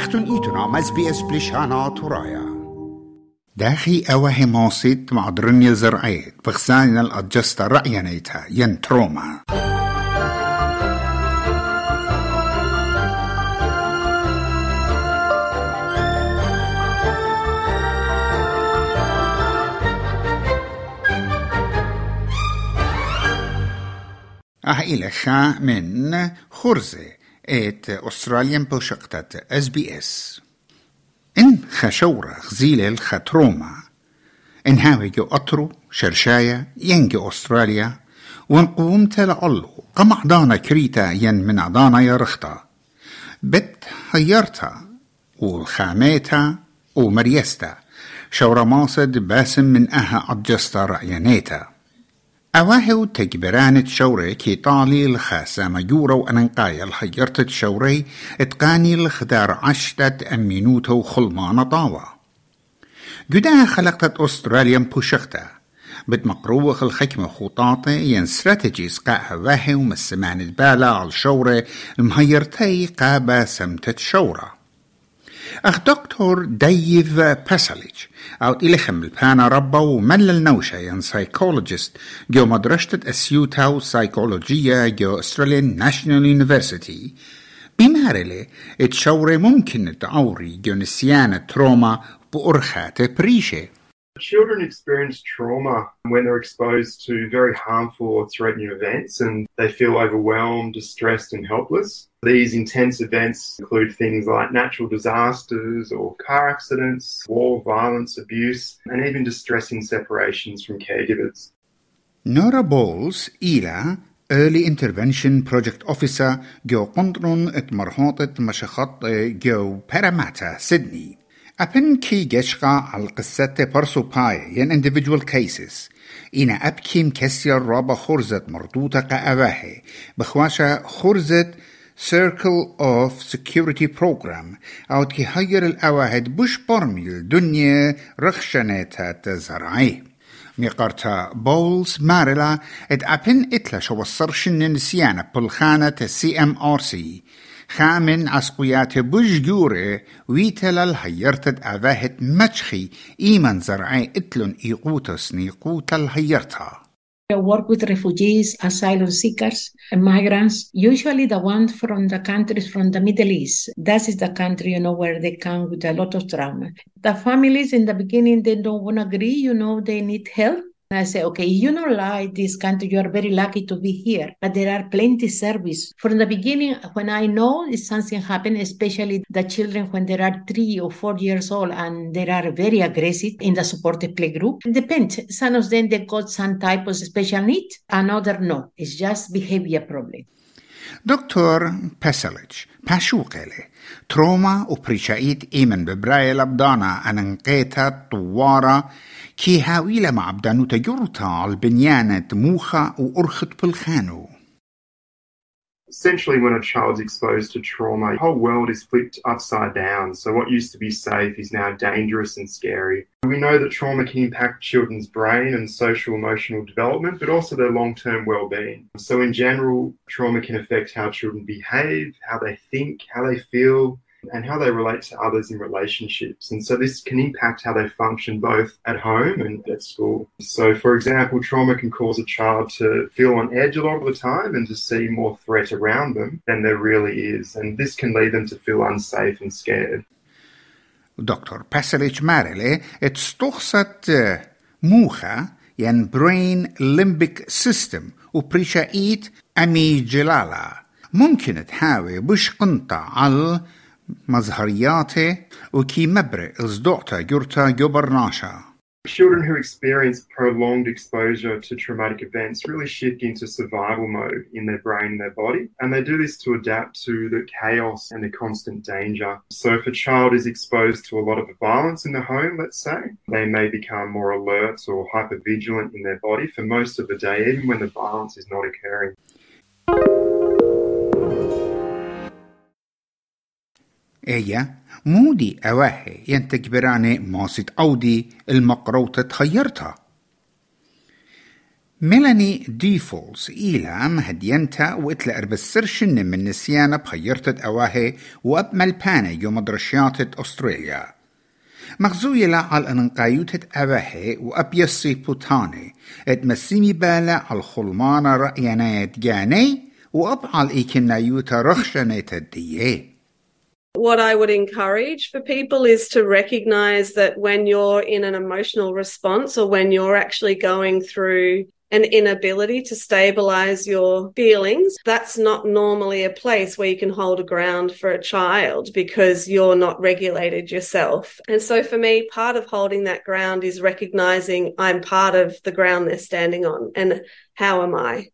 أختن إيتنا مزبيس بلشانا ترايا داخي أوهي موسيت معدرنيا زرعيت بخسانينا الأدجستا رأيانيتها ين تروما أه إلى شا من خرزة. ات أستراليان بوشقتت اس بي اس إن خشورة خزيلة الختروما إن هاوي جو أطرو شرشاية ينجي أستراليا ونقوم تلعلو قمع دانا كريتا ين من عدانا يرختا بت هيرتا والخاميتا ومريستا شورا ماصد باسم من أها أجستا رأيانيتا أواهو و تەگبەرانت كي طالي الخاسة خاسامە یوورە و ئەنقایە إتقاني الخدار ئتقانی لە خدار عشتت جدا خلقت ئوستراليا بوشختة مقروخ الحكمة خطاطة ين استراتيجيز قا أواهو ومسمان البالة على الشورة المهيرتي قابا سمتة شورة. أخ دكتور ديف باسليج أو إلخم البانا ربا ومل النوشة ين سايكولوجيست جو مدرسة أسيوتا وسايكولوجية جو أستراليان ناشونال يونيفرسيتي بمارلي اتشوري ممكن تعوري جو نسيانة تروما بأرخات بريشة Children experience trauma when they're exposed to very harmful or threatening events and they feel overwhelmed, distressed, and helpless. These intense events include things like natural disasters or car accidents, war, violence, abuse, and even distressing separations from caregivers. نورا بولز إلى Early Intervention Project Officer جو قنطرون اتمرهوطة مشخط جو باراماتا سيدني أبن كي جشقا على قصة برسو باي ين individual cases. إن أبكيم مكسر رابا خرزة مردوطة قأباهي. بخواشا خرزة Circle of Security Program. أو كي هير الأواهد بوش برمي الدنيا رخشنات تزرعيه ميقارتا بولز مارلا. إد أبن إتلا شو شوصرشن نسيانا بلخانة سي ام ار سي خامن عسقيات بججورة ويتلا الهيرتد أفاهت مجخي إيمان زرعي إتلون إيقوتس نيقوت الهيرتا I work with refugees, asylum seekers, and migrants, usually the ones from the countries from the Middle East. That is the country, you know, where they come with a lot of trauma. The families in the beginning, they don't want to agree, you know, they need help. I say, okay, you know, like this country, you are very lucky to be here, but there are plenty service. From the beginning, when I know something happened, especially the children when they are three or four years old and they are very aggressive in the supported play group, it depends. Some of them, they got some type of special need, another no. It's just behavior problem. دكتور باسلج باشوقلي تروما وبريشايت إيمن ببرايل أبدانا أننقيتا طوارة كي هاويلة مع بدانو تجرتا البنيانة موخة وأرخت بالخانو Essentially, when a child's exposed to trauma, the whole world is flipped upside down. So, what used to be safe is now dangerous and scary. We know that trauma can impact children's brain and social emotional development, but also their long term well being. So, in general, trauma can affect how children behave, how they think, how they feel, and how they relate to others in relationships. And so this can impact how they function both at home and at school. So, for example, trauma can cause a child to feel on edge a lot of the time and to see more threat around them than there really is. And this can lead them to feel unsafe and scared. دكتور باسلج مارلي اتستخصت موخة ين برين ليمبيك سيستم وبريشايت أمي جلالا ممكن تحاوي بش قنطة على Mazhariate Children who experience prolonged exposure to traumatic events really shift into survival mode in their brain and their body, and they do this to adapt to the chaos and the constant danger. So, if a child is exposed to a lot of violence in the home, let's say, they may become more alert or hypervigilant in their body for most of the day, even when the violence is not occurring. ايا مودي أواهي ينتج براني ماسد أودي المقروطة تخيرتها. ميلاني ديفولز إلى مهدينتا وإتلا أربسرشن من نسيانا بخيرتت أواهي وأب بانا يوم درشياتت أستراليا. مغزوية لا على أنقايوتت أواهي وأب وأبيسي بوتاني. اتمسيمي بالا على الخلمانة رأينا يتجاني وأبعال إيكنا يوتا رخشنة الديه What I would encourage for people is to recognize that when you're in an emotional response or when you're actually going through an inability to stabilize your feelings, that's not normally a place where you can hold a ground for a child because you're not regulated yourself. And so for me, part of holding that ground is recognizing I'm part of the ground they're standing on and how am I?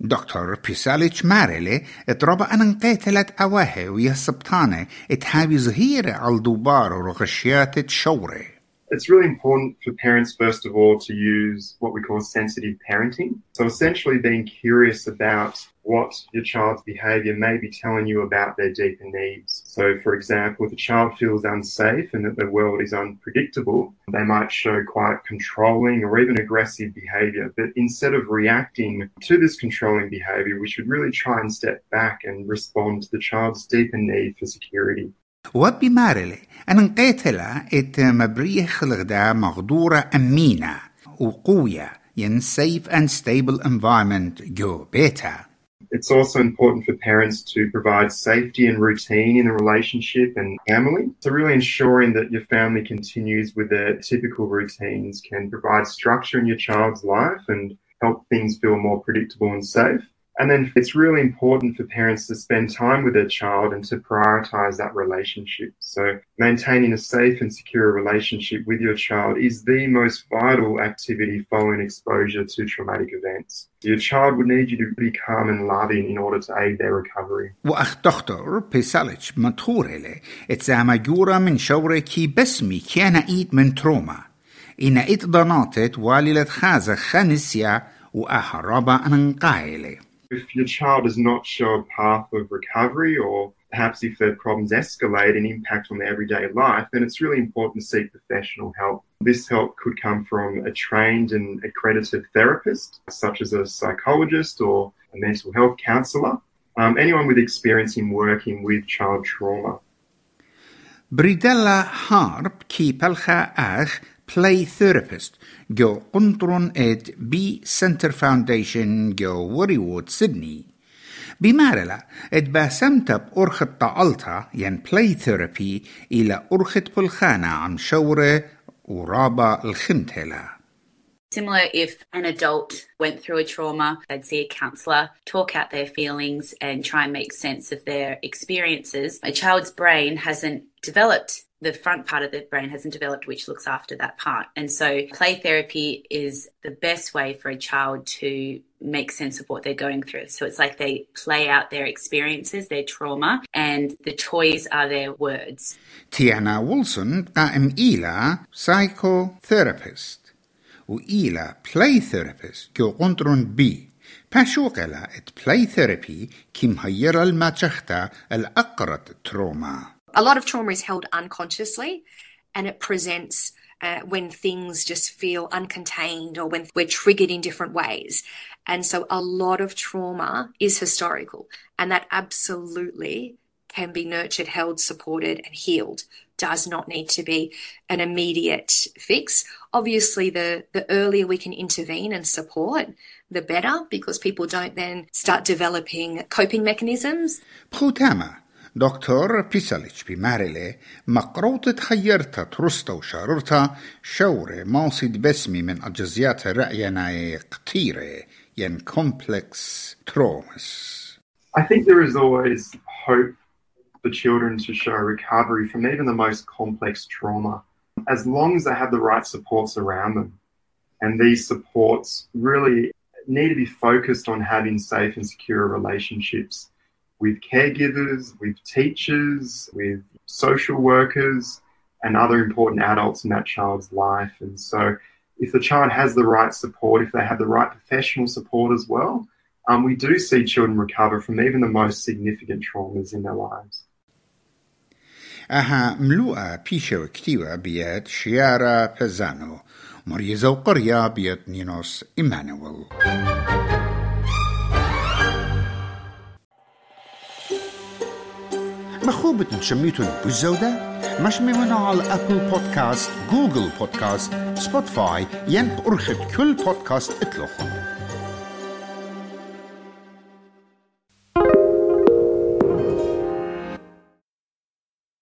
دكتور بيساليتش ماريلي اتربى أن انقتلت أواهي ويا السبطانة اتهابي زهيرة على دوبار ورغشيات شوري It's really important for parents, first of all, to use what we call sensitive parenting. So essentially being curious about what your child's behavior may be telling you about their deeper needs. So, for example, if a child feels unsafe and that the world is unpredictable, they might show quite controlling or even aggressive behavior. But instead of reacting to this controlling behavior, we should really try and step back and respond to the child's deeper need for security. وبمارلي أن انقتل ات مبريه خلغدا مغدورة أمينة وقوية ين safe and stable environment جو بيتا it's also important for parents to provide safety and routine in the relationship and family. So really ensuring that your family continues with their typical routines can provide structure in your child's life and help things feel more predictable and safe. And then it's really important for parents to spend time with their child and to prioritize that relationship. So maintaining a safe and secure relationship with your child is the most vital activity following exposure to traumatic events. Your child would need you to be calm and loving in order to aid their recovery. وأخ دكتور بيسالج مطهورة اتزاما جورا من شورة كي بسمي كان إيد من تروما إن إيد ضناتت واللة خازة خانسيا وأهربا أنقايلي if your child does not show a path of recovery or perhaps if their problems escalate and impact on their everyday life, then it's really important to seek professional help. This help could come from a trained and accredited therapist, such as a psychologist or a mental health counsellor, um, anyone with experience in working with child trauma. Bridella Harp, ki ach, play therapist جو قنطرون ات بي سنتر فاونديشن جو وريوود سيدني بمارلا ات باسمت بأرخة طعلتا ين play therapy إلى أرخة بلخانة عن شورة ورابا الخمتلا Similar if an adult went through a trauma, they'd see a counsellor, talk out their feelings, and try and make sense of their experiences. A child's brain hasn't developed the front part of the brain hasn't developed, which looks after that part. And so, play therapy is the best way for a child to make sense of what they're going through. So, it's like they play out their experiences, their trauma, and the toys are their words. تيانا ويلسون قائم إلى psychotherapist وإلى play therapist جو قنطرون بي باشوغلا ات play therapy كيم هيرا الماتشختا الأقرت تروما a lot of trauma is held unconsciously and it presents uh, when things just feel uncontained or when we're triggered in different ways. And so a lot of trauma is historical, and that absolutely can be nurtured, held, supported, and healed. Does not need to be an immediate fix. Obviously, the, the earlier we can intervene and support, the better, because people don't then start developing coping mechanisms. Paul Tammer, دكتور بيساليتش بمارلي مقروطة خيرتا ترستا وشاررتا شورة ماصد بسمي من أجزيات رأينا كتيرة ين كومبلكس ترومس I think there is always hope for children to show recovery from even the most complex trauma, as long as they have the right supports around them. And these supports really need to be focused on having safe and secure relationships with caregivers, with teachers, with social workers, and other important adults in that child's life. And so, if the child has the right support, if they have the right professional support as well, um, we do see children recover from even the most significant traumas in their lives. أها ملوءة بيشة وكتيوة بيات شيارة بزانو مريزة وقرية بيت نينوس إيمانويل مخوبة تشميتون بالزودة؟ مش ممنوع على أبل بودكاست جوجل بودكاست سبوتفاي ينب أرخد كل بودكاست اتلوخن